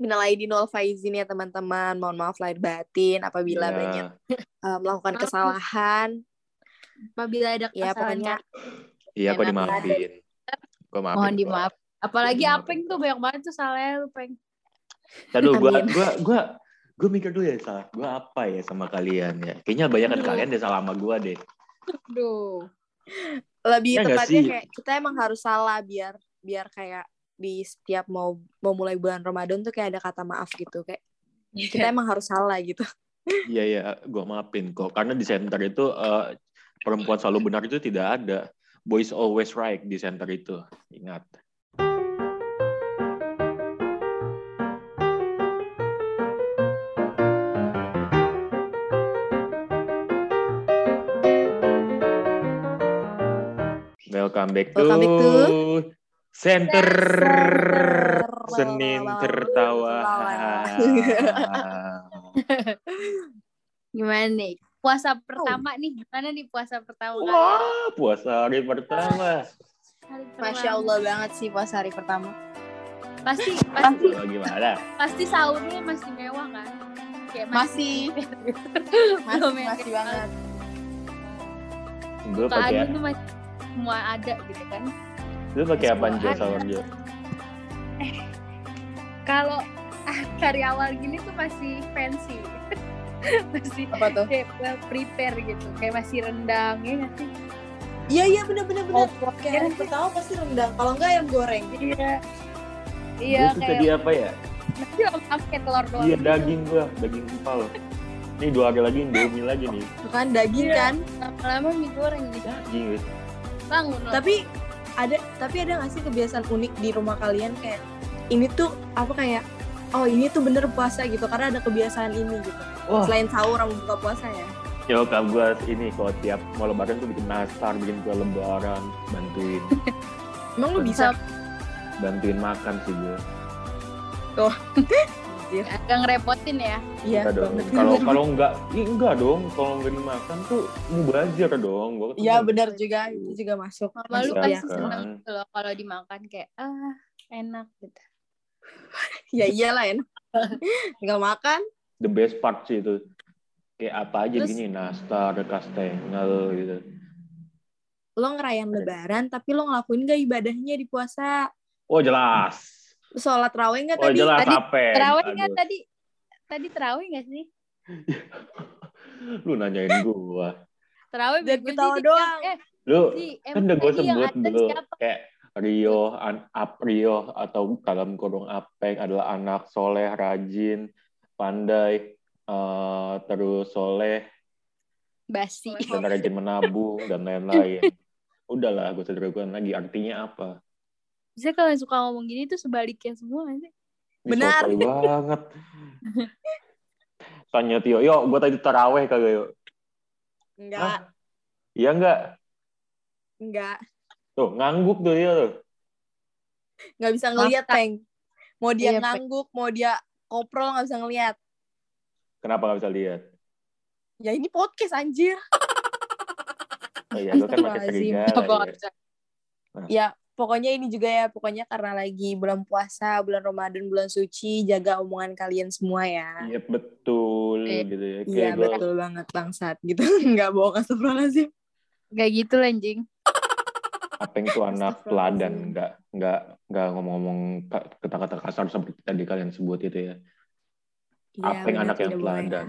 Minal aidin wal faizin ya teman-teman. Mohon maaf lahir batin apabila Ya. banyak uh, melakukan Maaf. kesalahan. Apabila ada Ya, kesalahan pokoknya Iya, kok Enak dimaafin. Kok maafin. mohon kok. dimaaf. Apalagi Dimaafin. Apeng tuh banyak banget tuh salahnya lu, Peng. Aduh, gua gua gua gua mikir dulu ya salah gua apa ya sama kalian ya. Kayaknya banyak kan kalian deh salah sama gua deh. Aduh. lebih Ya tepatnya kayak kita emang harus salah biar biar kayak di setiap mau mau mulai bulan Ramadan tuh kayak ada kata maaf gitu kayak kita emang harus salah gitu. Iya ya, gua maafin kok. Karena di center itu eh, perempuan selalu benar itu tidak ada. Boys always right di center itu. Ingat. Welcome back to, Welcome back to Center Center. Senin Tertawa. Gimana nih? Puasa pertama nih, gimana nih puasa pertama? Wah, puasa hari pertama. Hari pertama. Masya Allah banget sih puasa hari pertama. Pasti pasti Oh, gimana? pasti sahurnya masih mewah kan? Kayak Masih. Belum Masih yang masih kayak banget. Gue pakai masih semua ada gitu kan. Lu pakai apa aja ada. sahur Jo? Kalau ah, dari awal gini tuh masih fancy. masih Apa tuh? kayak well prepare gitu. Kayak masih rendang ya nggak sih? Iya iya bener bener bener. Opor. Kayak hari pertama pasti rendang. Kalau enggak ayam goreng. Iya. Iya kayak di apa ya? nasi lengkap kayak telur doang. Iya daging gua, daging empal. Ini dua hari lagi Indomie lagi nih. Bukan daging Iya. kan. Lama-lama mie goreng gitu. Daging. Bangun. Tapi ada tapi ada nggak sih kebiasaan unik di rumah kalian kayak ini tuh apa kayak oh ini tuh bener puasa gitu karena ada kebiasaan ini gitu. Wah. Selain sahur sama buka puasa ya. Nyokap gua ini kalau tiap mau lebaran tuh bikin nastar, bikin kue lebaran, bantuin, Emang lu bisa? bantuin makan sih gue. agak ngerepotin ya. Iya. Kalau kalau enggak, ih, enggak dong. Kalau enggak dimakan tuh mubazir dong. Gua Iya benar juga itu juga masuk. Mama lu Iya, pasti ya. kan. seneng gitu loh kalau dimakan kayak ah enak gitu. Ya iyalah ya. Tinggal makan. The best part sih itu. Kayak apa aja Terus- gini, nastar, kastengel gitu. Lo ngerayain lebaran tapi lo ngelakuin gak ibadahnya di puasa? Oh jelas. Sholat raweh gak Oh tadi? jelas Tadi apa? Terawih nggak tadi? Tadi terawih nggak sih? Lu nanyain gua. Terawih bego ketawa doang. Eh, Lu si, kan udah gue sebut dulu siapa? kayak Rio, an, Ap Rio atau dalam kurung Apeng adalah anak soleh, rajin, pandai, eh, terus soleh Basi. dan rajin menabung dan lain-lain. Udahlah, gue sederhanakan lagi. Artinya apa? Bisa kalau suka ngomong gini tuh sebaliknya semua nggak sih? Ini Benar. banget. Tanya Tio, yuk gue tadi taraweh kagak yuk? Enggak, Iya enggak? enggak. Tuh, ngangguk tuh dia tuh. Nggak bisa ngeliat. Peng. Mau dia Iya, Peng. ngangguk, mau dia koprol nggak bisa ngeliat. Kenapa gak bisa lihat? Ya ini podcast anjir. Oh iya, gue kan pakai Astagfirullahaladzim. serigala. Apa ya. harusnya? Ya, pokoknya ini juga ya, pokoknya karena lagi bulan puasa, bulan Ramadan, bulan suci, jaga omongan kalian semua ya. Iya betul Iya. gitu ya. Iya, gue betul banget bangsat gitu. Nggak bohong astagfirullahaladzim. Kayak gitu anjing. Apeng itu anak teladan, nggak nggak nggak ngomong-ngomong ka- kata-kata kasar seperti tadi kalian sebut itu ya. Iya, Apeng benar, anak yang teladan.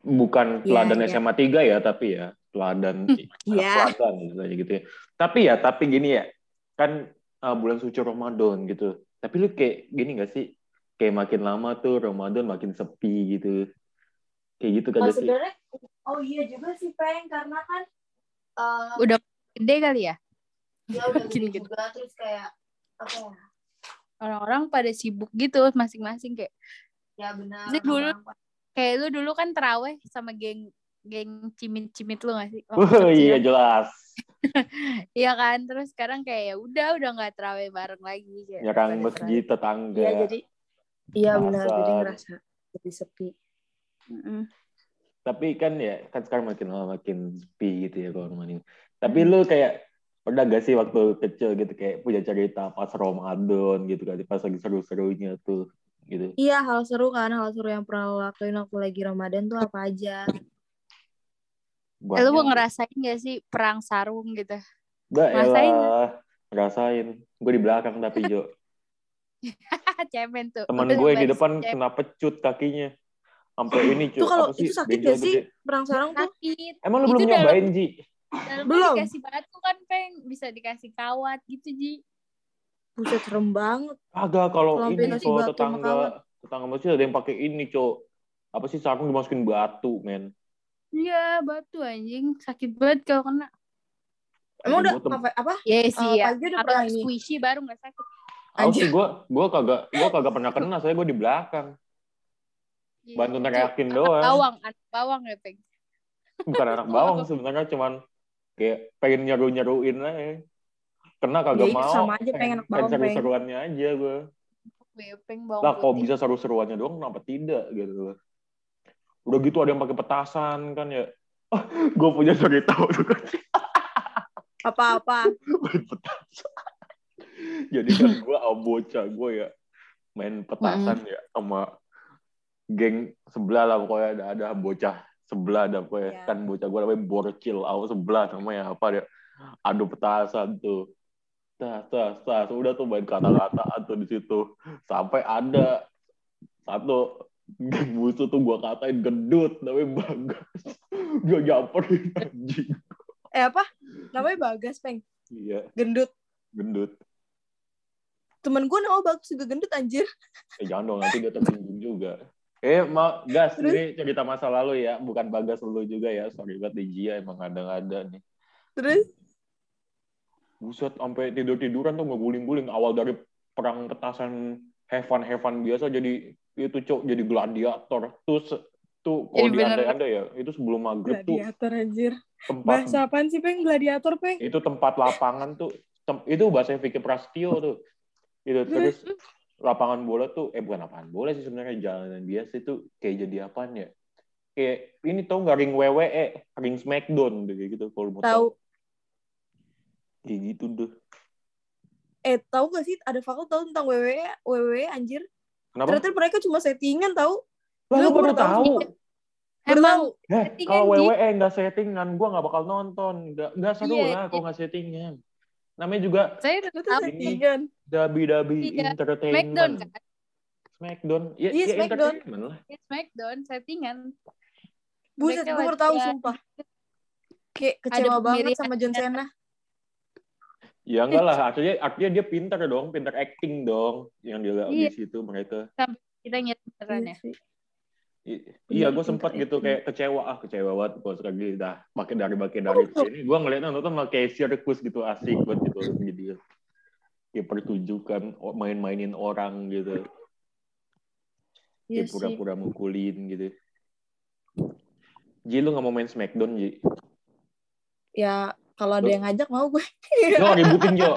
Bukan Iya, teladan iya. SMA 3 ya, tapi ya teladan anak teladan gitu gitu ya. Tapi ya, tapi gini ya, kan uh, bulan suci Ramadan gitu. Tapi lu kayak gini gak sih? Kayak makin lama tuh Ramadan makin sepi gitu. Kayak gitu kan Oh, sih? sebenarnya, oh iya juga sih, Peng, karena kan eh, Udah gede kali ya? dia udah Gini gede gitu. juga, terus kayak, apa ya, Orang-orang pada sibuk gitu masing-masing kayak ya benar. Jadi dulu- kayak lu dulu kan teraweh sama geng geng cimit-cimit lu gak sih? Oh iya jelas. Iya kan, terus sekarang kayak ya udah udah nggak terawih bareng lagi. Kayak Nyerang pada masjid tetangga. Iya, jadi, iya benar, jadi ngerasa lebih sepi. terawih. Mm-mm. tapi kan ya kan sekarang makin lama makin sepi gitu ya kalau rumah ini tapi lu kayak pernah gak sih waktu kecil gitu kayak punya cerita pas Ramadan gitu kan pas lagi seru-serunya tuh gitu. Iya, hal seru kan, hal seru yang pernah lo lakuin waktu lagi Ramadan tuh apa aja? Eh, lu ngerasain gak sih perang sarung gitu? Gak ngerasain? elah, ngerasain. Gue di belakang tapi Jo. Cemen tuh. Teman Udah gue yang di depan cemen. kena pecut kakinya. Sampai ini Itu cuy. kalau apa sih? itu sakit gak sih? Perang sarung tuh? sakit. Emang lu Itu belum dalam- nyobain, Ji? Belum. dikasih batu kan, Peng. Bisa dikasih kawat gitu, Ji. Buset, serem banget. Agak kalau Kalau ini sama tetangga tetangga masih ada yang pakai ini cowok apa sih sarung dimasukin batu men Iya, batu anjing. Sakit banget kalau kena. Emang udah apa? apa? Iya Eh, sih, ya. Pagi udah pernah ini. squishy baru gak sakit. Aku sih gue gue kagak gue kagak pernah kena saya gue di belakang Iya. bantu anak doang Bawang, anak bawang ya, Peng. bukan anak bawang sebenarnya cuman kayak pengen nyeru nyeruin aja kena kagak Ya, mau sama aja, pengen anak bawang, seru Peng. seruannya aja gue Gue Peng bawang lah kok putih. bisa seru seruannya doang kenapa tidak gitu udah gitu ada yang pakai petasan kan ya. Oh, gue punya cerita Apa-apa? main petasan. Jadi kan gue sama bocah gue ya main petasan ya sama geng sebelah lah pokoknya. Ada ada bocah sebelah ada pokoknya. Iya. kan bocah gue namanya borcil aku sebelah namanya apa dia. Adu petasan tuh. Tas tas tas udah tuh main kata-kataan tuh di situ. Sampai ada satu musuh tuh gue katain gendut namanya bagas dia nyamperin anjing Eh apa? Namanya Bagas, Peng. iya Gendut. gendut Temen gue nama Bagus juga gendut, anjir. Eh jangan dong, nanti dia tersinggung juga. Eh, mau gas, Terus? ini cerita masa lalu ya, bukan bagas lu juga ya. Sorry banget di Jia emang ada-ada nih. Terus? Buset, sampai tidur-tiduran tuh ngeguling-guling. Awal dari perang petasan heaven-heaven biasa jadi itu cok jadi gladiator. Terus tuh kalau Jadi di bener. anda ya, itu sebelum maghrib tuh Gladiator, anjir. tempat Bahasa apaan sih, Peng? Gladiator, Peng? itu tempat lapangan tuh tem- itu bahasa Vicky Prastio tuh. Itu terus lapangan bola tuh eh bukan lapangan bola sih sebenarnya jalanan biasa itu kayak jadi apaan ya? Kayak ini tau nggak ring WWE, ring Smackdown tuh, kayak gitu kalau mau Tahu. Kayak gitu tuh. Eh, tahu gak sih ada fakta tahu tentang WWE? WWE, anjir. Kenapa? Ternyata mereka cuma settingan, tahu? Lu gua baru baru tahu. tahu. Emang settingan, kalau. WWE nggak settingan, gua nggak bakal nonton. Nggak nggak seru Iya, lah kalau nggak settingan. Namanya juga saya Itu settingan. WWE Iya, Entertainment. Smackdown kan? Smackdown. Ya, Iya, ya Smackdown. entertainment lah. Ya, Smackdown settingan. Buset, gue baru tahu, sumpah. Kayak kecewa banget sama John Cena. Ya enggak lah, artinya artinya dia pintar dong, pintar acting dong yang dia Iya. di situ mereka. Kita nyet beneran ya. Iya Bener, iya, gue sempat gitu acting. kayak kecewa. Ah kecewa banget pas lagi dah makin dari makin dari sini. Gue ngeliatnya nonton malah kayak sirkus gitu asik banget gitu jadi kayak pertunjukan main-mainin orang gitu. Iya kayak pura-pura mukulin gitu. Ji lu nggak mau main Smackdown Ji? Ya, kalau ada yang ngajak mau gue. Jo ributin Jo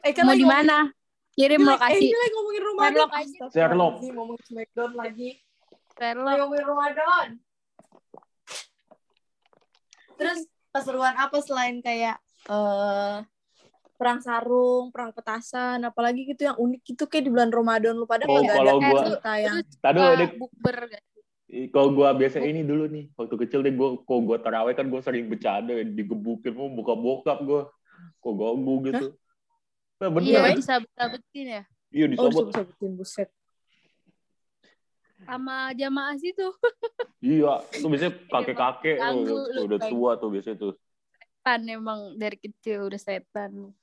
Eh, kan Mau di mana? Kirim Eh, lokasi. ini lagi ngomongin aja. Astagfirullahaladzim, Sherlock. Ngomongin Smackdown lagi. Sherlock. Ngomongin Ramadan. Terus keseruan apa selain kayak eh perang sarung, perang petasan, apalagi gitu yang unik gitu kayak di bulan Ramadan lu pada Oh, kalau ada gua- cerita yang Tadi suka Dek, bukber gak? Kalau gue biasa ini dulu nih waktu kecil deh gue kalau gue taraweh kan gue sering bercanda digebukin mau buka bokap gue kok ganggu gitu nah, bener Iya, disabet-sabetin ya. iya oh disobot disebut-sebutin buset. Sama jamaah situ. iya tuh biasanya kakek kakek Ganggu tuh, udah tua tuh biasanya tuh Setan emang dari kecil udah setan.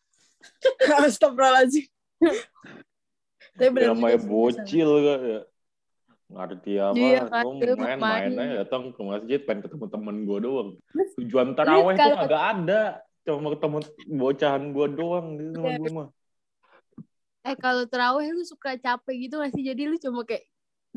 Astagfirullahaladzim. Tapi bener namanya sih, bocil kan ya ngerti apa Iya, kan, dia main main. main aja datang ke masjid pengen ketemu temen gue doang tujuan taraweh tuh kalau- agak ada cuma ketemu bocahan gue doang di rumah Iya. gue mah Eh kalau terawih lu suka capek gitu gak sih? Jadi lu cuma kayak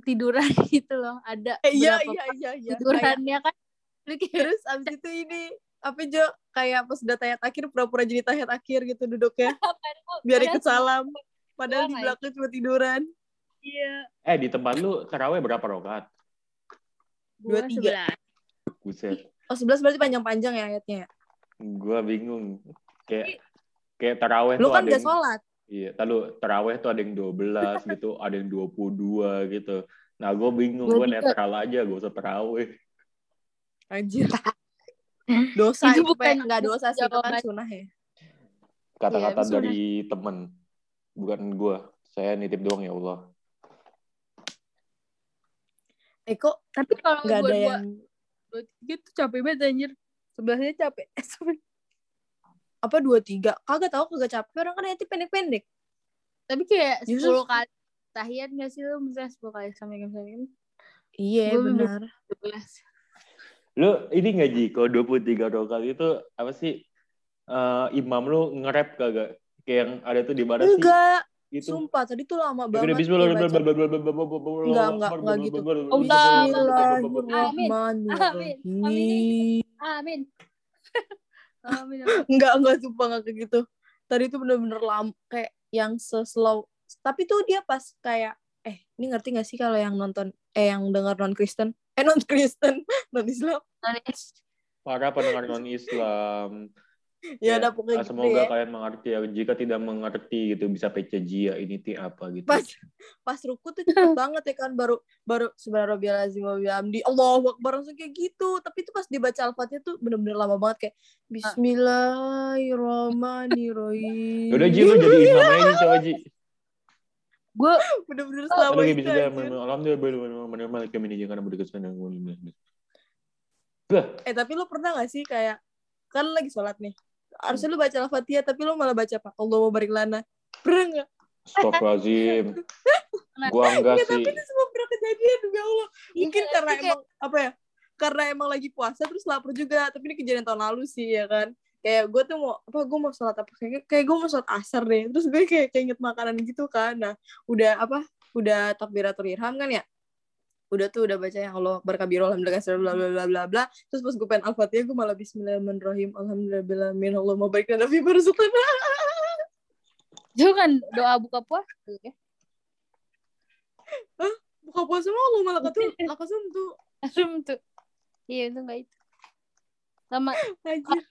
tiduran gitu loh. Ada Eh, iya iya iya iya. Kayak- tidurannya kan. Lu kayak Terus abis itu ini apa Jo kayak pas udah tayat akhir pura-pura jadi tayat akhir gitu duduknya biar ikut salam. Padahal di Doang, belakang cuma tiduran. Iya. eh di tempat lu taraweh berapa rakaat Dua, Gua tiga. buset Oh 11 berarti panjang-panjang ya ayatnya. gue bingung kayak kayak taraweh Lu tuh kan ada gak yang- sholat. Iya, lalu terawih tuh ada yang 12 gitu, ada yang 22 gitu. Nah, gue bingung, Gua gue netral aja, gue usah terawih. Anjir. Dosa Itu bukan nggak dosa sih itu kan sunah ya. Kata-kata Iya, dari temen, bukan gue. Saya nitip doang ya Allah. Eh kok Tapi kalau nggak ada yang dua tiga tuh capek banget anjir. Sebelahnya capek. Apa dua tiga? Kagak tahu kagak capek. Orang kan nanti pendek-pendek. Tapi kayak 10 kali tahiyat gak sih lu misalnya 10 kali sampai sampai iya Gua benar. 12. Lu ini nggak Ji, kalau 23 rokaat itu apa sih? Eh, imam lu nge-rap kagak? Kayak yang ada tuh di mana sih? enggak Itu. sumpah tadi tuh lama banget bismillah. Enggak, Enggak, enggak, enggak gitu. Bismillahirrahmanirrahim. Amin. Amin. Enggak, enggak sumpah enggak kayak gitu. Tadi tuh bener-bener lama kayak yang slow. Tapi tuh dia pas kayak eh ini ngerti gak sih kalau yang nonton eh yang dengar non Kristen eh non Kristen non Islam Manis. Para pendengar non-Islam. Ya, udah pokoknya ah, gitu semoga ya. kalian mengerti ya. Jika tidak mengerti gitu bisa PC Jia ini ti apa gitu. pas pas ruku tuh cepet banget ya kan baru baru subhanallahirrahmanirrahim. Wa bihamdi Allahu akbar langsung kayak gitu. Tapi itu pas dibaca al-fatihah tuh bener-bener lama banget kayak Bismillahirrahmanirrahim. Yaudah Ji lu jadi imam aja nih coba Ji. Gue bener-bener selama itu bisa alhamdulillah menerima kami ini jangan berdekatan dengan eh tapi lu pernah gak sih kayak kan lagi sholat nih harusnya lu baca al-fatihah tapi lu malah baca apa? Allah barik lana pernah gak? Astagfirullahaladzim. Gua enggak Nggak, sih. tapi itu semua pernah kejadian demi Allah. Mungkin Iya, karena kayak- emang apa ya karena emang lagi puasa terus lapar juga. Tapi ini kejadian tahun lalu sih ya kan? Kayak gue tuh mau apa gue mau sholat apa? Kayak kayak gue mau sholat asar deh. Terus gue kayak keinget makanan gitu kan. Nah udah apa udah takbiratul irham kan ya udah tuh udah baca yang Allah berkabiro alhamdulillah bla bla bla bla bla terus pas gue pengen al-fatihah gue malah bismillahirrahmanirrahim alhamdulillah min Allah mau barik dan nabi barzukana itu kan doa buka puasa ya. buka puasa mah Allah malah kata lakasum tuh Asum tuh. Iya itu enggak itu. Sama anjir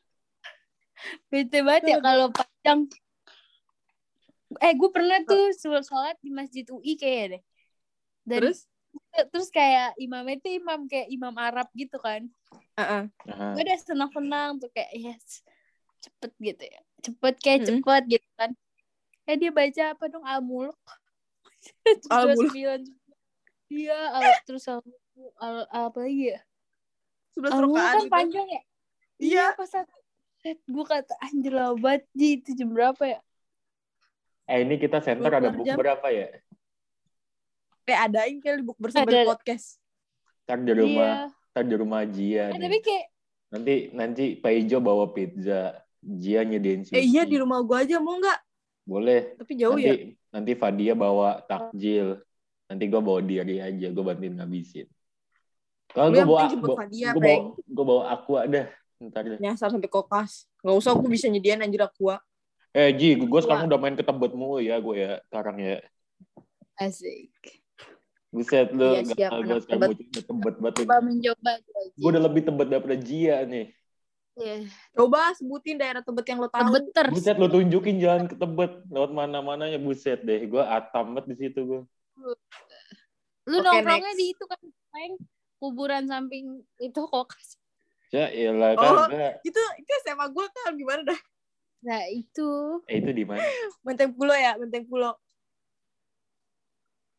bete banget ya kalau panjang. Eh gue pernah tuh sholat di masjid UI kayak deh. Dan terus terus kayak imamnya tuh imam kayak imam Arab gitu kan. Heeh. Aha. Gue udah senang-senang tuh kayak yes cepet gitu ya. Cepet kayak Mm-mm. cepet gitu kan. Eh dia baca apa dong Al-Mulk. Al-Mulk. 29. Iya, al- terus al, al- apa lagi ya? sebelas Al-Mulk rokaat kan itu panjang ya? Iya. pas aku gue kata anjir banget Ji, itu jam berapa ya? Eh ini kita center ada 24 book jam. berapa ya? Kayak adain kali book bersumber Ada. podcast Ntar di rumah, Iya. ntar di rumah Jia Eh, nih. tapi kayak Nanti nanti Pak Ijo bawa pizza, Jia nyediain sushi. eh iya di rumah gua aja mau nggak Boleh. tapi jauh nanti ya nanti Fadia bawa takjil. Nanti gue bawa diri aja, gue bantuin ngabisin. Kalau gue bawa, jemput Fadia, gue bawa, gue bawa aqua dah. Ntar deh. nyasar sampai kokas nggak usah aku bisa nyediain anjir aqua Eh Ji, gue sekarang udah main ke ya gue ya sekarang ya. asik. Buset lu, Iya, gak siap, gue sekarang Tebet. mau Tebet banget. Coba mencoba. Gue udah lebih Tebet daripada Jia nih. Iya. coba sebutin daerah tebet yang lo tahu Tebeter. Buset lu tunjukin jalan ke Tebet lewat mana-mananya buset deh. Gue atam banget di situ gue. Lu Oke, nongkrongnya next. di itu kan Peng. kuburan samping itu kokas. Ya iyalah Oh. kagak. itu itu SMA gua kan gimana dah Nah itu Eh itu di mana? menteng pulo ya menteng pulo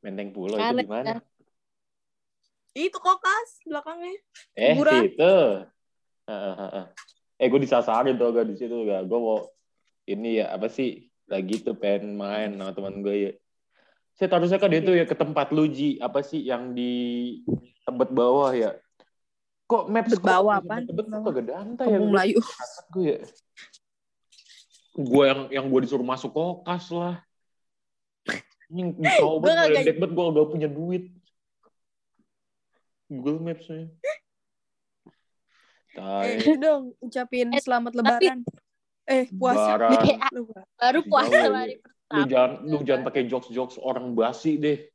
Menteng Pulo itu di mana? itu kokas belakangnya Eh Kuburan. situ. Heeh, heeh. Eh gue disasarin tuh gak di situ gak. Gue mau ini ya apa sih lagi tuh pengen main sama teman gue ya. Saya harusnya kan itu ya ke tempat lu Ji. Apa sih yang di Tebet bawah ya? Kok maps Tebet bawah apaan? Tebet kok kagak danta ya? Melayu gue ya. Gue yang yang gue disuruh masuk kokas lah. Ini banget, kagak- gede banget gue gak punya duit. Google Maps-nya. eh itu dong ucapin Eh, selamat lebaran eh puasa Lebaran. Lebaran. baru puasa Lu pertama. jangan lu jangan pakai jokes-jokes orang basi deh.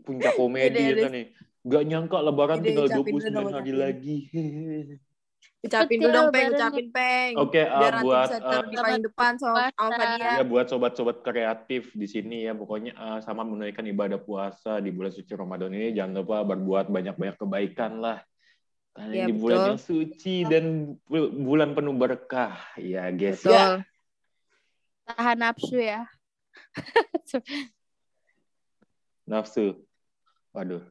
Puncak komedi ya kan nih. Gak nyangka lebaran Yaudah, tinggal ucapin dulu 29 dong, hari lagi. Ucapin dulu dong, Peng. Ucapin, Peng. Oke, uh, Biar nanti buat uh, di paling depan. Alfa dia. ya buat sobat-sobat kreatif di sini ya pokoknya uh, sama menunaikan ibadah puasa di bulan suci Ramadan ini jangan lupa berbuat banyak-banyak kebaikan lah. Karena Iya, di bulan betul. yang suci dan bu- bulan penuh berkah ya guys. Betul. Ya. Tahan nafsu ya. Nafsu. Waduh.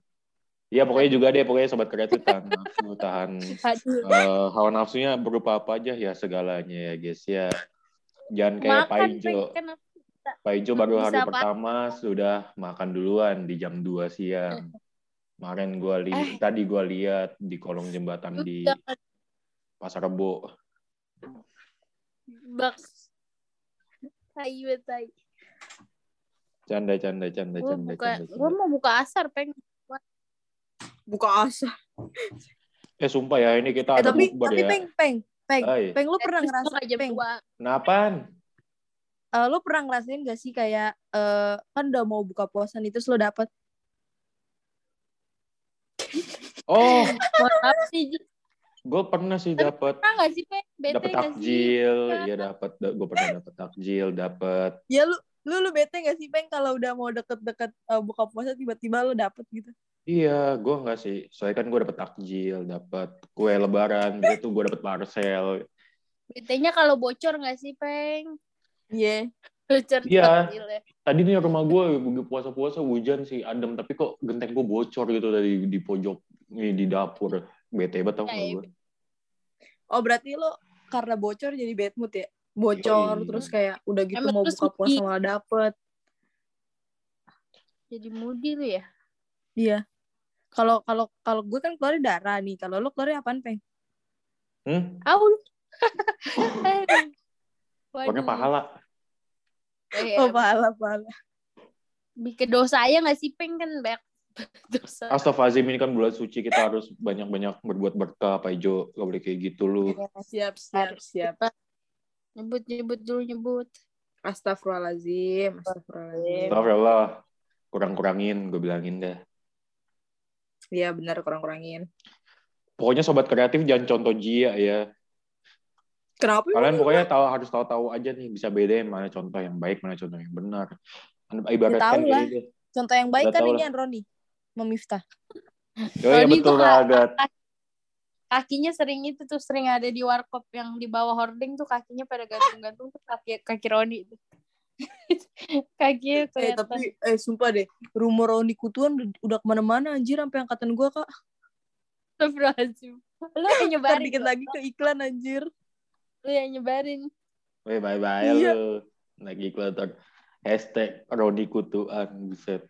Iya pokoknya juga deh pokoknya sobat kreatif tahan nafsu, tahan eh, hawa nafsunya berupa apa aja ya segalanya ya guys ya. Jangan kayak Pak Ijo. Pak Ijo baru hari Pak. pertama sudah makan duluan di jam 2 siang. Kemarin gua li Eh. tadi gua lihat di kolong jembatan di Pasar Rebo. baks. Tai. Canda canda canda canda canda. canda. mau buka asar, Peng. Buka asa. Eh sumpah ya ini kita Eh, ada tapi, bukber tapi ya. Peng, Peng, Peng. Hai. Peng, lo pernah ngerasa, gua jam Peng. Kenapaan? eh, lo pernah ngerasain gak sih kayak, eh, kan udah mau buka puasa nih, terus lo dapet, Oh, maaf sih, gue pernah sih dapat Pernah gak sih, Peng? Bete sih? takjil, ya dapat gue pernah dapat takjil, dapat ya lu, lu, lu bete gak sih, Peng, kalau udah mau deket-deket eh, buka puasa, tiba-tiba lo dapet gitu? Iya, gue nggak sih. Soalnya kan gue dapet takjil, dapat kue lebaran, gitu gue dapet parcel. Betenya kalau bocor gak sih, Peng? Iya. Bocor Iya. takjil ya. Tadi nih rumah gue gue puasa-puasa hujan sih, adem. Tapi kok genteng gue bocor gitu dari di pojok nih di dapur. Bete banget tau Ya, nggak ya. gue? Oh, berarti lo karena bocor jadi bad mood ya? Bocor, Yoi. terus kayak udah gitu Emang mau terus buka puasa malah dapet. Jadi moody lu ya? Iya. Kalau kalau kalau gue kan keluar darah nih. Kalau lo keluar apaan, Peng? Hmm? Aul. Pokoknya pahala. Eh, Oh, pahala, pahala. bikin dosa aja gak sih, Peng? Kan banyak dosa. Astagfirullahaladzim ini kan bulan suci kita harus banyak-banyak berbuat berkah, Pak Ijo. Gak boleh kayak gitu lu. Siap, siap, siap. Nyebut, nyebut dulu, nyebut. Astagfirullahaladzim. Astagfirullahaladzim. Astagfirullah. Kurang-kurangin, gue bilangin dah. Iya, benar kurang-kurangin. Pokoknya sobat kreatif jangan contoh Jia ya. Kenapa? Kalian pokoknya tahu harus tahu-tahu aja nih bisa bedain mana contoh yang baik, mana contoh yang benar. Ibaratkan Ya, tahu lah. gitu. Contoh yang baik Udah kan ini. Roni. Memiftah. Oh iya betul tuh kak- banget. Kakinya sering itu tuh, sering ada di warkop yang di bawah hording tuh kakinya pada gantung-gantung tuh kaki, kaki Roni tuh. Kakinya Eh, kelihatan. tapi, eh, sumpah deh. Rumor Roni Kutuan udah- udah ke mana-mana anjir. Sampai angkatan gue, Kak. Astagfirullahaladzim. Lu yang nyebarin. dikit lagi ke iklan anjir. Lu yang nyebarin. Weh bye-bye Iya. lu. Lagi kelihatan hashtag Roni Kutuan buset.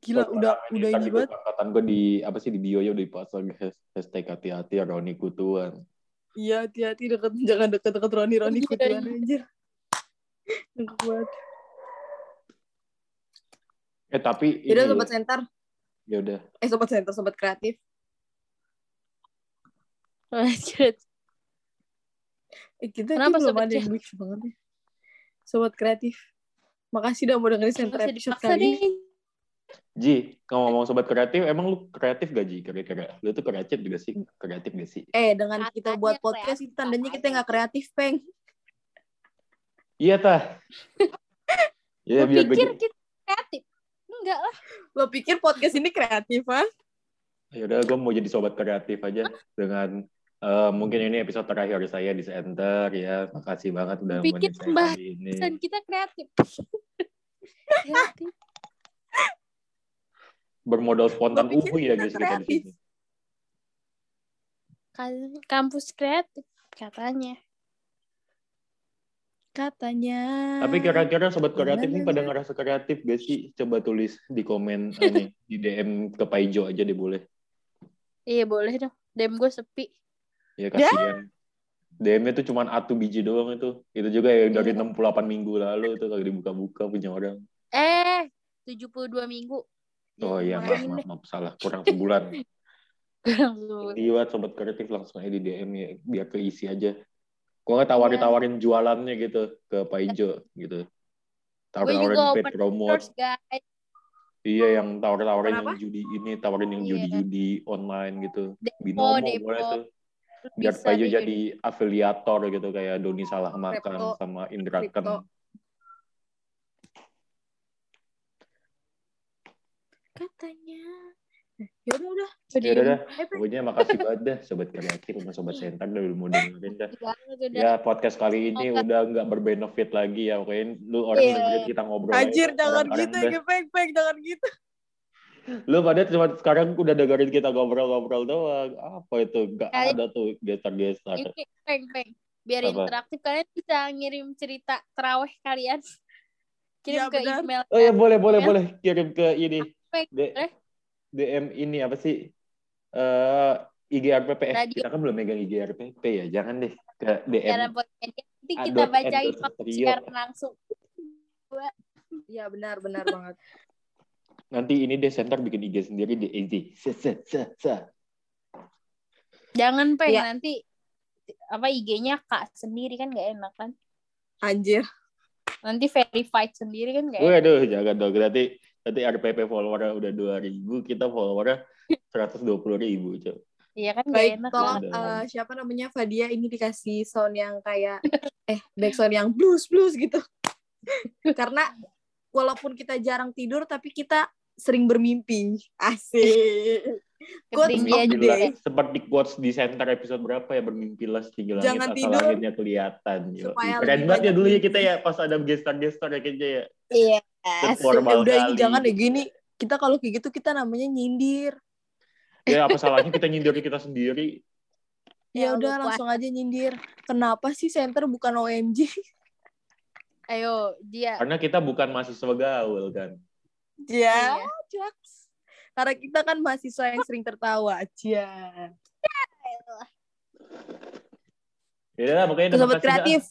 Gila, udah udah ini gua banget. Angkatan gue di apa sih di bio ya udah dipasang has- hashtag hati-hati Roni Kutuan. Iya, hati-hati deket jangan deket-deket Roni Roni Iya, Kutuan iya. anjir. Banget. Eh tapi Yaudah ini sobat center. ya udah. Eh sobat center, sobat kreatif. Lanjut. Eh, kita Kenapa sobat ada yang lucu banget nih. Sobat kreatif. Makasih udah mau dengerin center episode kali. Ji, ngomong-ngomong sobat kreatif, emang lu kreatif gak Ji? Kira-kira lu tuh kreatif juga sih? Kreatif gak sih? Eh, dengan kita buat podcast itu tandanya kita nggak kreatif, Peng. Iya tah. ya Lu biar pikir gue kita kreatif? Enggak lah. Lo pikir podcast ini kreatif, ah? ya udah gue mau jadi sobat kreatif aja dengan eh, mungkin ini episode terakhir saya di center ya makasih banget udah ini Pesan kita kreatif. kreatif. bermodal spontan uhuy ya guys kita di sini Kan- Kampus kreatif katanya. Katanya. tapi kira-kira sobat kreatif nih na, pada ngerasa kreatif gak sih coba tulis di komen eh, nih, di DM ke Paijo aja deh boleh Iya boleh dong. Dem gue sepi. ya kasihan DM-nya tuh cuman atu biji doang itu itu juga ya dari Iya. 68 minggu lalu itu kalau dibuka-buka punya orang Eh, 72 minggu. oh iya maaf maaf, maaf salah kurang sebulan Kurang sebulan. Iya, sobat kreatif langsung aja di DM ya, biar keisi aja. Gua nggak tawarin-tawarin jualannya gitu ke Pak Ijo gitu. Gue juga Tawarin paid promote. guys. Iya, yang tawar-tawarin yang Kenapa? judi ini, tawarin yang Iya. judi-judi online gitu. Depo, Binomo depo. boleh tuh. biar Bisa Paijo deh jadi afiliator gitu kayak Doni salah makan sama Indra. Ken. Katanya. Ya udah udah. Ya udah dah, pokoknya makasih banget dah sobat kreatif sama sobat center udah mau dengerin dah. Ya podcast kali ini Oke. udah nggak berbenefit lagi ya, pokoknya lu orang Iya. dengerin kita ngobrol. aja Anjir, jangan gitu dah. ya, Peng, Peng, jangan gitu. Lu pada cuma sekarang udah dengerin kita ngobrol-ngobrol doang. Apa itu? Gak Kali- ada tuh gestar-gestar. Ini peng peng. Biar Apa? interaktif kalian bisa ngirim cerita teraweh kalian. Kirim Ya, ke benar. email. Oh ya boleh boleh Ya. boleh kirim ke ini Peng, D- boleh. DM ini apa sih? Eh IGRPP. Eh, Radio. kita kan belum megang IGRPP ya. Jangan deh ke DM. Cara nanti kita Adot bacain sekarang langsung. Iya, benar, benar banget. Nanti ini deh center bikin IG sendiri di IG. Se se se se. Jangan peng Iya. nanti apa IG-nya kak sendiri kan gak enak kan. Anjir. Nanti verified sendiri kan gak enak. Waduh, jangan dong. Nanti nanti RPP follower udah 2000, kita follower 120 ribu. Coba. Iya kan gak Baik, enak tolong kan. eh, siapa namanya Fadia ini dikasih sound yang kayak eh backsound yang blues blues gitu. Karena walaupun kita jarang tidur tapi kita sering bermimpi. Asik. Quotes Ketinggian of the juga. Seperti quotes di center episode berapa ya bermimpilah setinggi langit Jangan asal tidur. langitnya kelihatan. Keren banget ya dulu ya kita ya pas ada gestar-gestar ya kayaknya ya. Iya. Formal Eh, udah ini kali. jangan deh gini. Kita kalau kayak gitu kita namanya nyindir. Ya apa salahnya kita nyindir kita sendiri. Ya Ya udah langsung aja nyindir. Kenapa sih center bukan OMG? Ayo dia. Karena kita bukan mahasiswa gaul kan. Ya, Iya. jokes. Karena kita kan mahasiswa yang sering tertawa. Cia. Ya Ke udah sobat kreatif.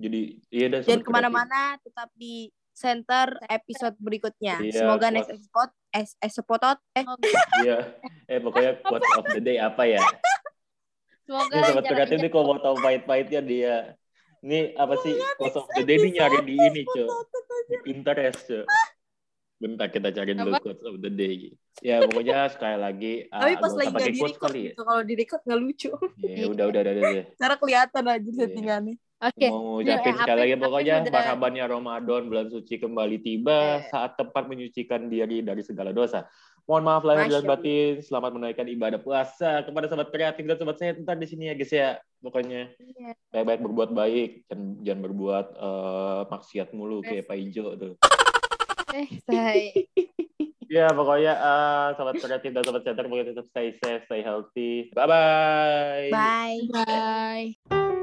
Jadi iya dah Jangan ke mana-mana, tetap di center episode berikutnya. Iya, Semoga kuat. next episode, es, episode, eh, Iya. Eh pokoknya quote of the day apa ya? Semoga Ini sobat kreatif aja. nih kalau mau tahu pahit-pahitnya dia. Ini apa sih quote of the day ini nyari di ini, Cok. Di Pinterest, Cok. Bentar kita cari dulu Apa? quote of the day. Ya pokoknya sekali lagi ah, tapi pas lagi nggak pakai di quotes record kali ya. gitu. Kalau di record nggak lucu. Ya udah udah udah udah. deh. Cara kelihatan aja Iya. settingannya. Oke. Mau Ya, ucapin eh, sekali lagi pokoknya udah- marhabannya Ramadan bulan suci kembali tiba Eh. saat tepat menyucikan diri dari segala dosa. Mohon maaf lahir dan batin. Selamat menunaikan ibadah puasa kepada sobat kreatif dan sobat saya ntar di sini ya guys ya. Pokoknya Iya. baik-baik berbuat baik jangan, jangan berbuat eh, maksiat mulu kayak Pak Ijo tuh. Eh, say. Ya pokoknya eh, sobat kreatif dan sobat center pokoknya tetap stay safe, stay healthy. Bye bye. Bye. Bye.